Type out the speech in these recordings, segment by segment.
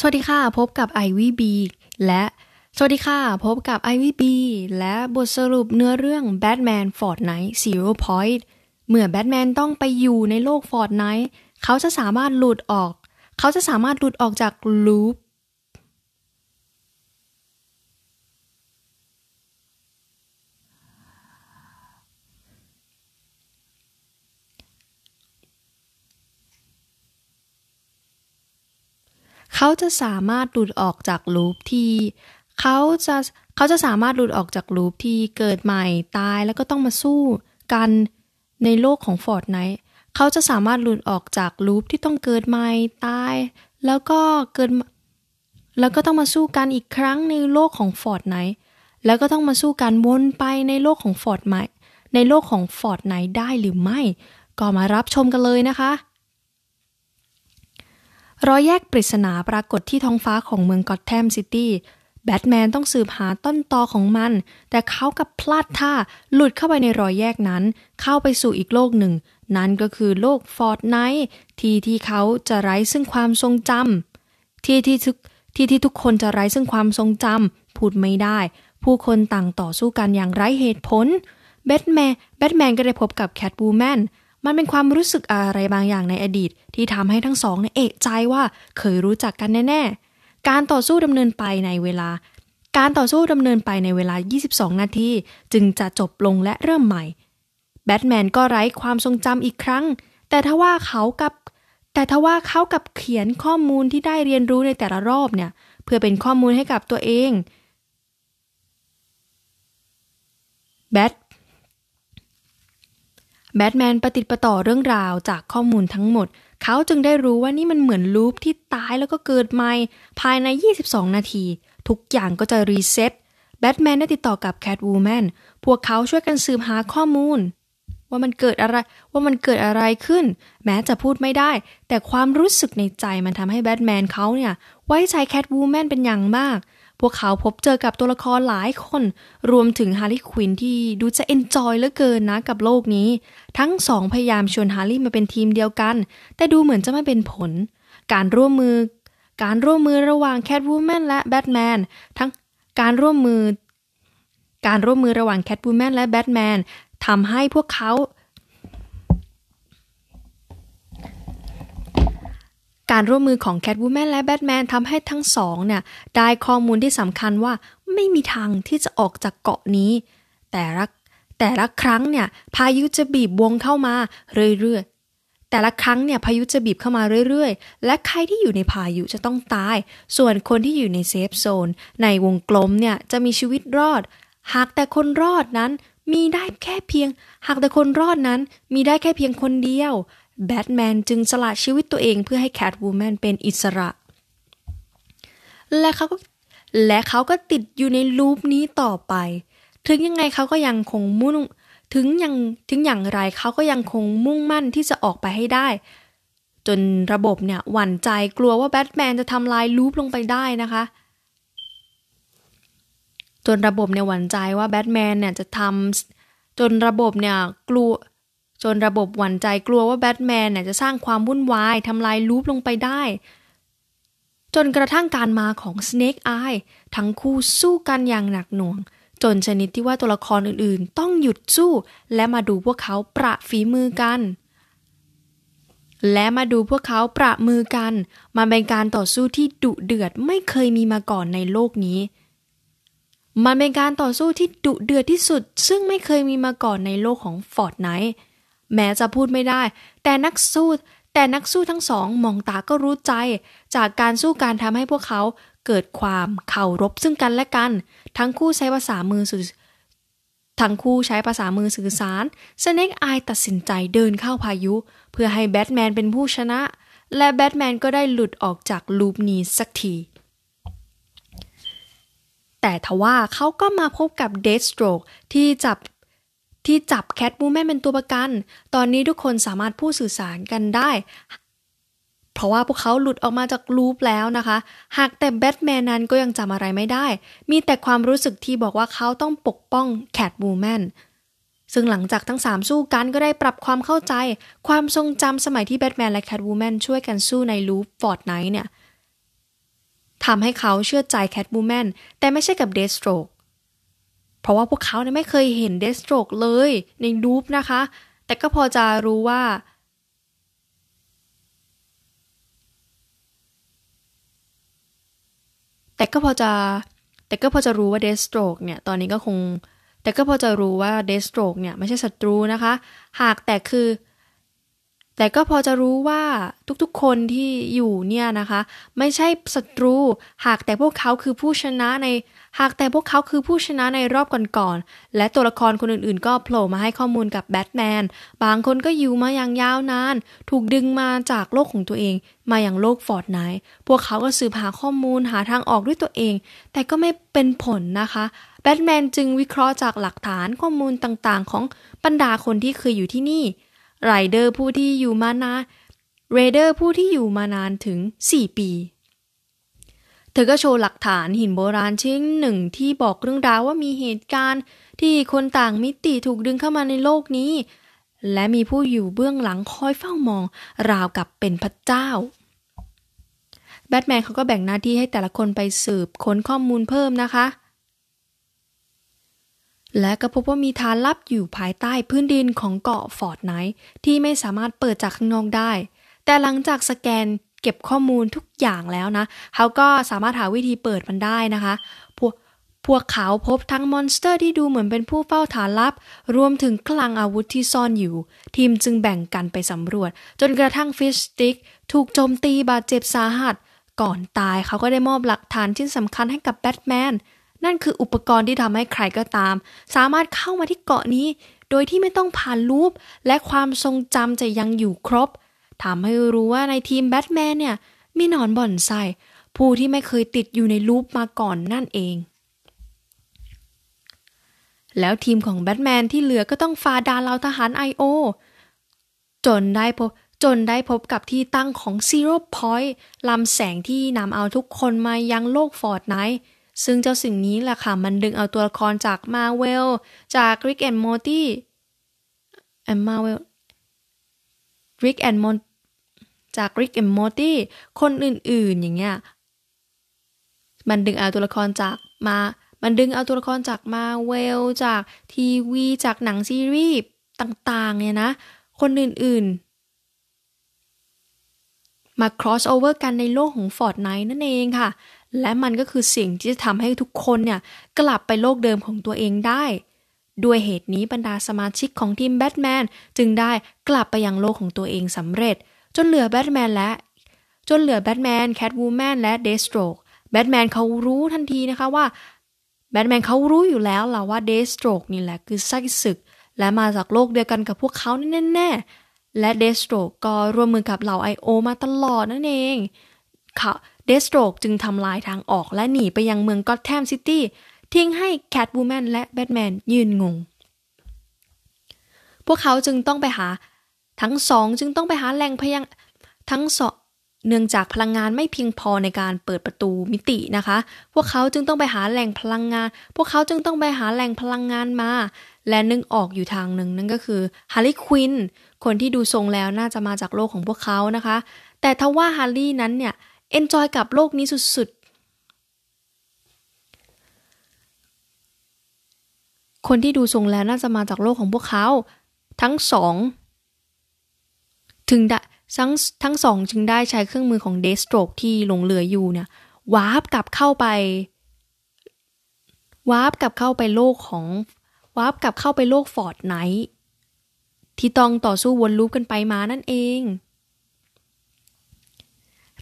สวัสดีค่ะ พบกับไอวีบีและสวัสดีค่ะ พบกับไอวีบีและบทสรุปเนื้อเรื่อง Batman Fortnite Zero Point เมื่อแบทแมนต้องไปอยู่ในโลก Fortnite เขาจะสามารถหลุดออก เขาจะสามารถหลุดออกจากลูป เขาจะสามารถหลุดออกจาก loop ที่เขาจะเขาจะสามารถหลุดออกจาก loop ที่เกิดใหม่ตายแล้วก็ต้องมาสู้กันในโลกของ Fortnite เขาจะสามารถหลุดออกจาก loop ที่ต้องเกิดใหม่ตาย แล้วก็เกิดแล้วก็ต้องมาสู้กันอีกครั้งในโลกของ Fortnite แล้วก็ต้องมาสู้กันวนไปในโลกของ Fortnite ในโลกของ Fortnite ได้หรือไม่ ก็มารับชมกันเลยนะคะ รอยแยกปริศนาปรากฏที่ท้องฟ้าของเมือง Gotham City แบทแมนต้องสืบหาต้นตอของมัน แต่เขากลับพลาดท่าหลุดเข้าไปในรอยแยกนั้น เข้าไปสู่อีกโลกหนึ่ง นั่นก็คือโลก Fortnite ที่ที่เขาจะไร้ซึ่งความทรงจำที่ที่ทุกที่ที่ทุกคนจะไร้ซึ่งความทรงจำพูดไม่ได้ ผู้คนต่างต่อสู้กันอย่างไร้เหตุผลแบทแมนแบทแมนก็ได้พบกับแคทบูแมน มันเป็นความรู้สึกอะไรบางอย่างในอดีต ที่ทำให้ทั้งสองเอกใจว่าเคยรู้จักกันแน่ๆ การต่อสู้ดำเนินไปในเวลา การต่อสู้ดำเนินไปในเวลา 22 นาที จึงจะจบลงและเริ่มใหม่ แบทแมนก็ไร้ความทรงจำอีกครั้ง แต่ทว่าเขากับ แต่ทว่าเขากับเขียนข้อมูลที่ได้เรียนรู้ในแต่ละรอบเนี่ย เพื่อเป็นข้อมูลให้กับตัวเองแบท แบทแมนปฏิติดประต่อเรื่องราวจากข้อมูลทั้งหมด เขาจึงได้รู้ว่านี่มันเหมือน loop ที่ตายแล้วก็เกิดใหม่ ภายใน 22 นาที ทุกอย่างก็จะ reset แบทแมนได้ติดต่อกับแคทวูแมนพวกเขาช่วยกันสืบหาข้อมูล ว่ามันเกิดอะไรว่ามันเกิดอะไรขึ้น แม้จะพูดไม่ได้ แต่ความรู้สึกในใจมันทำให้แบทแมนเขาเนี่ย ไว้ใจแคทวูแมนเป็นอย่างมาก พวกเขาพบเจอกับตัวละครหลายคน รวมถึงฮาร์ลีควินที่ดูจะ enjoy เหลือเกินนะกับโลกนี้ ทั้งสองพยายามชวนฮาร์ลีมาเป็นทีมเดียวกัน แต่ดูเหมือนจะไม่เป็นผล การร่วมมือ การร่วมมือระหว่างแคทวูแมนและแบทแมนทั้งการร่วมมือ การร่วมมือระหว่างแคทวูแมนและแบทแมนทำให้พวกเขา การร่วมมือของแคทวูแมนและแบทแมนทำให้ทั้งสองเนี่ยได้ข้อมูลที่สำคัญว่าไม่มีทางที่จะออกจากเกาะนี้ แต่ละแต่ละครั้งเนี่ยพายุจะบีบวงเข้ามาเรื่อยๆ แต่ละครั้งเนี่ยพายุจะบีบเข้ามาเรื่อยๆ และใครที่อยู่ในพายุจะต้องตาย ส่วนคนที่อยู่ใน safe zone ในวงกลมเนี่ยจะมีชีวิตรอด หากแต่คนรอดนั้นมีได้แค่เพียง หากแต่คนรอดนั้นมีได้แค่เพียงคนเดียว แบทแมนจึงสละชีวิตตัวเองเพื่อให้แคทวูแมนเป็นอิสระ และเขาก็และเขาก็ติดอยู่ในลูปนี้ต่อไป ถึงยังไงเขาก็ยังคงมุ่ง ถึงยังถึงอย่างไรเขาก็ยังคงมุ่งมั่นที่จะออกไปให้ได้ จนระบบเนี่ยหวั่นใจกลัวว่าแบทแมนจะทำลายลูปลงไปได้นะคะ จนระบบเนี่ยหวั่นใจว่าแบทแมนเนี่ยจะทำจนระบบเนี่ยกลัว จนระบบหวั่นใจกลัวว่าแบทแมนเนี่ยจะสร้างความวุ่นวายทำลายลูปลงไปได้ จนกระทั่งการมาของ Snake Eye ทั้งคู่สู้กันอย่างหนักหน่วง จนชนิดที่ว่าตัวละครอื่นๆ ต้องหยุดสู้ และมาดูพวกเขาประฝีมือกัน และมาดูพวกเขาประมือกัน มันเป็นการต่อสู้ที่ดุเดือดไม่เคยมีมาก่อนในโลกนี้มันเป็นการต่อสู้ที่ดุเดือดที่สุด ซึ่งไม่เคยมีมาก่อนในโลกของ Fortnite แม้จะพูดไม่ได้ แต่นักสู้แต่นักสู้ทั้งสองมองตาก็รู้ใจ จากการสู้การทำให้พวกเขาเกิดความเคารพซึ่งกันและกัน ทั้งคู่ใช้ภาษามือสื่อทั้งคู่ใช้ภาษามือสื่อสาร Snake Eyes ตัดสินใจเดินเข้าพายุ เพื่อให้แบทแมนเป็นผู้ชนะ และแบทแมนก็ได้หลุดออกจาก loop นี้สักที แต่ทว่าเขาก็มาพบกับ Deathstroke ที่จับ ที่จับแคทวูแมนเป็นตัวประกัน ตอนนี้ทุกคนสามารถพูดสื่อสารกันได้ เพราะว่าพวกเขาหลุดออกมาจาก loop แล้วนะคะ หากแต่แบทแมนนั้นก็ยังจำอะไรไม่ได้ มีแต่ความรู้สึกที่บอกว่าเขาต้องปกป้องแคทวูแมนซึ่งหลังจากทั้งสามสู้กันก็ได้ปรับความเข้าใจ ความทรงจำสมัยที่แบทแมนและแคทวูแมนช่วยกันสู้ใน loop Fortnite เนี่ยทำให้เขาเชื่อใจแคทบูแมนแต่ไม่ใช่กับเดสโตรก เพราะว่าพวกเขาเนี่ยไม่เคยเห็นเดสโตรกเลยในดูปนะคะ แต่ก็พอจะรู้ว่า แต่ก็พอจะแต่ก็พอจะรู้ว่าเดสโตรกเนี่ยตอนนี้ก็คง แต่ก็พอจะรู้ว่าเดสโตรกเนี่ยไม่ใช่ศัตรูนะคะ หากแต่คือ แต่ก็พอจะรู้ว่าทุกๆคนที่อยู่เนี่ยนะคะ ไม่ใช่ศัตรู หากแต่พวกเขาคือผู้ชนะใน หากแต่พวกเขาคือผู้ชนะในรอบก่อนๆและตัวละครคนอื่นๆ ก็โผล่มาให้ข้อมูลกับแบทแมนบางคนก็อยู่มาอย่างยาวนาน ถูกดึงมาจากโลกของตัวเอง มายังโลก Fortnite พวกเขาก็สืบหาข้อมูลหาทางออกด้วยตัวเอง แต่ก็ไม่เป็นผลนะคะแบทแมนจึงวิเคราะห์จากหลักฐานข้อมูลต่างๆ ของบรรดาคนที่เคยอยู่ที่นี่ ไรเดอร์ผู้ที่อยู่มานานเรเดอร์ผู้ที่อยู่มานานถึง 4 ปี เธอก็โชว์หลักฐานหินโบราณชิ้นหนึ่งที่บอกเรื่องราวว่ามีเหตุการณ์ที่คนต่างมิติถูกดึงเข้ามาในโลกนี้ และมีผู้อยู่เบื้องหลังคอยเฝ้ามอง ราวกับเป็นพระเจ้า แบทแมนเขาก็แบ่งหน้าที่ให้แต่ละคนไปสืบค้นข้อมูลเพิ่มนะคะ และก็พบว่ามีฐานลับอยู่ภายใต้พื้นดินของเกาะ Fortnite ที่ไม่สามารถเปิดจากข้างนอกได้ แต่หลังจากสแกนเก็บข้อมูลทุกอย่างแล้วนะ เขาก็สามารถหาวิธีเปิดมันได้นะคะ พวกพวกเขาพบทั้ง monster ที่ดูเหมือนเป็นผู้เฝ้าฐานลับ รวมถึงคลังอาวุธที่ซ่อนอยู่ ทีมจึงแบ่งกันไปสำรวจ จนกระทั่ง Fishstick ถูกโจมตีบาดเจ็บสาหัส ก่อนตายเขาก็ได้มอบหลักฐานชิ้นสำคัญให้กับแบทแมน นั่นคืออุปกรณ์ที่ทำให้ใครก็ตาม สามารถเข้ามาที่เกาะนี้ โดยที่ไม่ต้องผ่านลูป และความทรงจำจะยังอยู่ครบทำให้รู้ว่าในทีมแบทแมนเนี่ย มีหนอนบ่อนไซผู้ที่ไม่เคยติดอยู่ในลูปมาก่อนนั่นเอง แล้วทีมของแบทแมนที่เหลือก็ต้องฟาดานเหล่าทหารไอโอจนได้พบจนได้พบกับที่ตั้งของ Zero Point ลำแสงที่นำเอาทุกคนมายังโลก Fortnite ซึ่งเจ้าสิ่งนี้แหละค่ะ มันดึงเอาตัวละครจากมาเวลจาก Rick and Morty แอม Marvel Rick and Mor จาก Rick and Morty คนอื่นๆ อย่างเงี้ยมันดึงเอาตัวละครจากมา มันดึงเอาตัวละครจากมาเวลจากทีวีจากหนังซีรีส์ต่างๆ เนี่ยนะ คนอื่นๆ มา cross over กันในโลกของ Fortnite นั่นเองค่ะ และมันก็คือสิ่งที่จะทำให้ทุกคนเนี่ยกลับไปโลกเดิมของตัวเองได้ ด้วยเหตุนี้บรรดาสมาชิกของทีมแบทแมนจึงได้กลับไปยังโลกของตัวเองสำเร็จ จนเหลือแบทแมนและจนเหลือแบทแมนแคทวูแมนและเดสโตรกแบทแมนเขารู้ทันทีนะคะว่าแบทแมนเขารู้อยู่แล้วล่ะว่าเดสโตรกนี่แหละคือไส้ศึก และมาจากโลกเดียวกันกับพวกเขาแน่ๆและเดสโตรกก็ร่วมมือกับเหล่าไอโอมาตลอดนั่นเองเขา เดสโตรกจึงทำลายทางออกและหนีไปยังเมืองก็อตแทมซิตี้ทิ้งให้แคทบูแมนและแบทแมนยืนงง พวกเขาจึงต้องไปหาทั้งสองจึงต้องไปหาแหล่งพยังทั้งสองเนื่องจากพลังงานไม่เพียงพอในการเปิดประตูมิตินะคะ พวกเขาจึงต้องไปหาแหล่งพลังงาน พวกเขาจึงต้องไปหาแหล่งพลังงานมา และนึกออกอยู่ทางหนึ่งนั่นก็คือฮาร์ลีควิน คนที่ดูทรงแล้วน่าจะมาจากโลกของพวกเขานะคะ แต่ทว่าฮาร์ลีนั้นเนี่ย enjoy กับโลกนี้สุดๆ คนที่ดูทรงแล้วน่าจะมาจากโลกของพวกเขา ทั้งสองถึงได้ทั้งทั้งสองจึงได้ใช้เครื่องมือของเดสโตรกที่หลงเหลืออยู่เนี่ยwarp กลับเข้าไป warp กลับเข้าไปโลกของ warp กลับเข้าไปโลก Fortnite ที่ต้องต่อสู้วน loop กันไปมานั่นเอง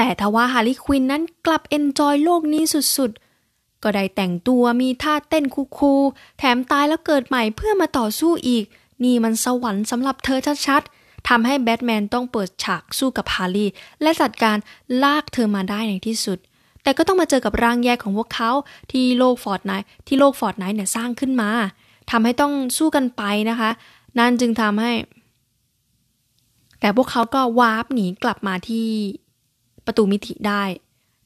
แต่ทว่าฮาร์ลีควินนั้นกลับ enjoy โลกนี้สุดๆ ก็ได้แต่งตัวมีท่าเต้น cool ๆแถมตายแล้วเกิดใหม่เพื่อมาต่อสู้อีก นี่มันสวรรค์สำหรับเธอชัดๆทำให้แบทแมนต้องเปิดฉากสู้กับฮาร์ลีและจัดการลากเธอมาได้ในที่สุด แต่ก็ต้องมาเจอกับร่างแยกของพวกเขาที่โลก Fortnite ที่โลก Fortnite เนี่ยสร้างขึ้นมาทำให้ต้องสู้กันไปนะคะ นั่นจึงทำให้ แต่พวกเขาก็ warp หนีกลับมาที่ ประตูมิติได้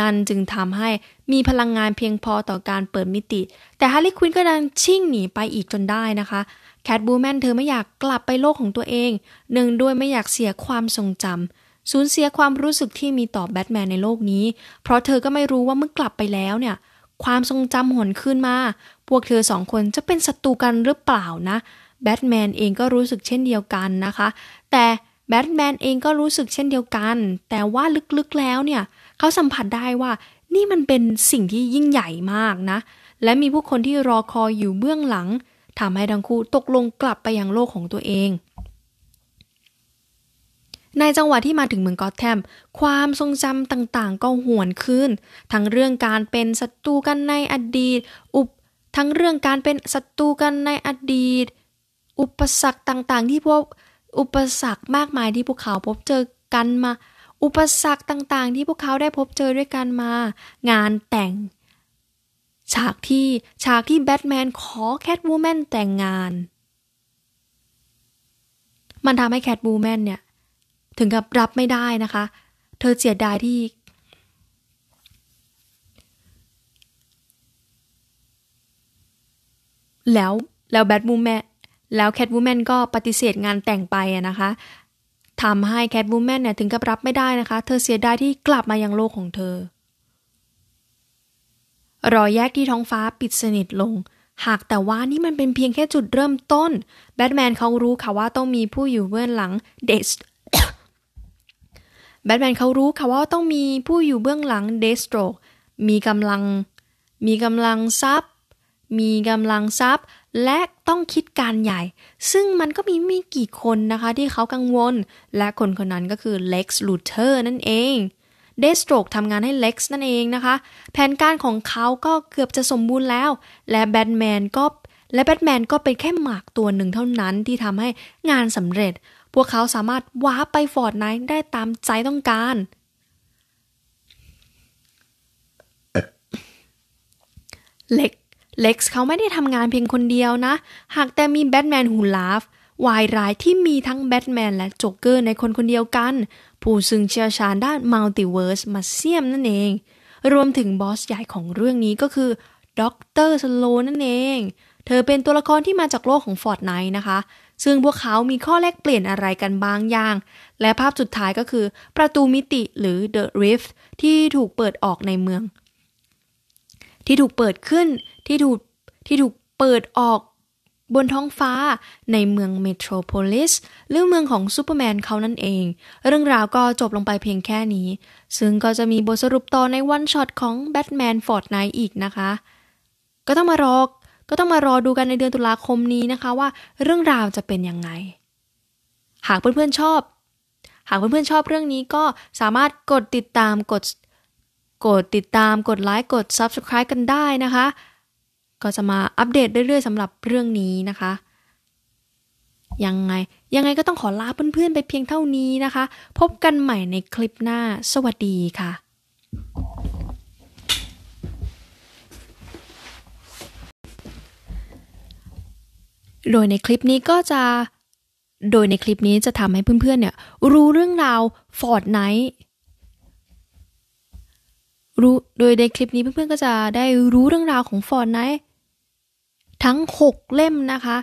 นั่นจึงทำให้มีพลังงานเพียงพอต่อการเปิดมิติ แต่ฮาร์ลีควินก็ดันชิ่งหนีไปอีกจนได้นะคะแคทวูแมนเธอไม่อยากกลับไปโลกของตัวเอง หนึ่งด้วยไม่อยากเสียความทรงจำสูญเสียความรู้สึกที่มีต่อแบทแมนในโลกนี้ เพราะเธอก็ไม่รู้ว่าเมื่อกลับไปแล้วเนี่ย ความทรงจำหวนคืนมา พวกเธอสองคนจะเป็นศัตรูกันหรือเปล่านะแบทแมนเองก็รู้สึกเช่นเดียวกันนะคะ แต่ แบทแมนเองก็รู้สึกเช่นเดียวกัน แต่ว่าลึกๆแล้วเนี่ยเขาสัมผัสได้ว่านี่มันเป็นสิ่งที่ยิ่งใหญ่มากนะ และมีผู้คนที่รอคอยอยู่เบื้องหลังทำให้ทั้งคู่ตกลงกลับไปยังโลกของตัวเอง ในจังหวะที่มาถึงเมืองกอตแทม ความทรงจำต่างๆ ก็หวนคืนทั้งเรื่องการเป็นศัตรูกันในอดีต อุปทั้งเรื่องการเป็นศัตรูกันในอดีต อุปสรรคต่างๆ ที่พวก อุปสรรคมากมายที่พวกเขาพบเจอกันมา อุปสรรคต่างๆ ที่พวกเขาได้พบเจอด้วยกันมา งานแต่ง ฉากที่ฉากที่แบทแมนขอแคทวูแมนแต่งงาน มันทำให้แคทวูแมนเนี่ย ถึงกับรับไม่ได้นะคะ เธอเสียดายที่แล้วแล้วแบทบูแมน แล้วแคทวูแมนก็ปฏิเสธงานแต่งไปนะคะทำให้แคทวูแมนเนี่ยถึงกับรับไม่ได้นะคะ เธอเสียดายที่กลับมายังโลกของเธอ รอยแยกที่ท้องฟ้าปิดสนิทลง หากแต่ว่านี่มันเป็นเพียงแค่จุดเริ่มต้น แบทแมนเขารู้ค่ะว่าต้องมีผู้อยู่เบื้องหลังเดสแบทแมนเขารู้ค่ะว่าต้องมีผู้อยู่เบื้องหลังเดสโตรมีกำลัง มีกำลังทรัพย์ มีกำลังทรัพย์ และต้องคิดการใหญ่ ซึ่งมันก็มีไม่กี่คนนะคะที่เขากังวล และคนคนนั้นก็คือเล็กซ์ลูเทอร์นั่นเองเดสโตรกทำงานให้เล็กซ์นั่นเองนะคะ แผนการของเขาก็เกือบจะสมบูรณ์แล้ว และแบทแมนก็และแบทแมนก็เป็นแค่หมากตัวหนึ่งเท่านั้นที่ทำให้งานสำเร็จ พวกเขาสามารถ warp ไป Fortnite ได้ตามใจต้องการ เล็ก เล็กซ์เขาไม่ได้ทำงานเพียงคนเดียวนะ หากแต่มี Batman Who Laughs วายร้ายที่มีทั้งแบทแมนและโจ๊กเกอร์ในคนคนเดียวกัน ผู้ซึ่งเชี่ยวชาญด้าน multiverse มาเซียมนั่นเอง รวมถึงบอสใหญ่ของเรื่องนี้ก็คือด็อกเตอร์สโลนนั่นเอง เธอเป็นตัวละครที่มาจากโลกของ Fortnite นะคะ ซึ่งพวกเขามีข้อแลกเปลี่ยนอะไรกันบางอย่าง และภาพสุดท้ายก็คือประตูมิติหรือ The Rift ที่ถูกเปิดออกในเมือง ที่ถูกเปิดขึ้นที่ถูกที่ถูกเปิดออกบนท้องฟ้าในเมืองเมโทรโพลิสหรือเมืองของซูเปอร์แมนเขานั่นเอง เรื่องราวก็จบลงไปเพียงแค่นี้ ซึ่งก็จะมีบทสรุปต่อใน one-shot ของแบทแมน Fortnite อีกนะคะ ก็ต้องมารอก็ต้องมารอดูกันในเดือนตุลาคมนี้นะคะว่าเรื่องราวจะเป็นยังไง หากเพื่อนๆชอบ หากเพื่อนๆชอบเรื่องนี้ก็สามารถกดติดตามกด กดติดตามกดไลค์กด Subscribe กันได้นะคะ ก็จะมาอัปเดตเรื่อยๆสำหรับเรื่องนี้นะคะ ยังไง ยังไงก็ต้องขอลาเพื่อนๆไปเพียงเท่านี้นะคะ พบกันใหม่ในคลิปหน้า สวัสดีค่ะโดยในคลิปนี้ก็จะ โดยในคลิปนี้จะทำให้เพื่อนๆเนี่ยรู้เรื่องราวฟอ รู้โดยในคลิปนี้เพื่อนๆก็จะได้รู้เรื่องราวของ Fortnite ทั้ง 6 เล่มนะคะ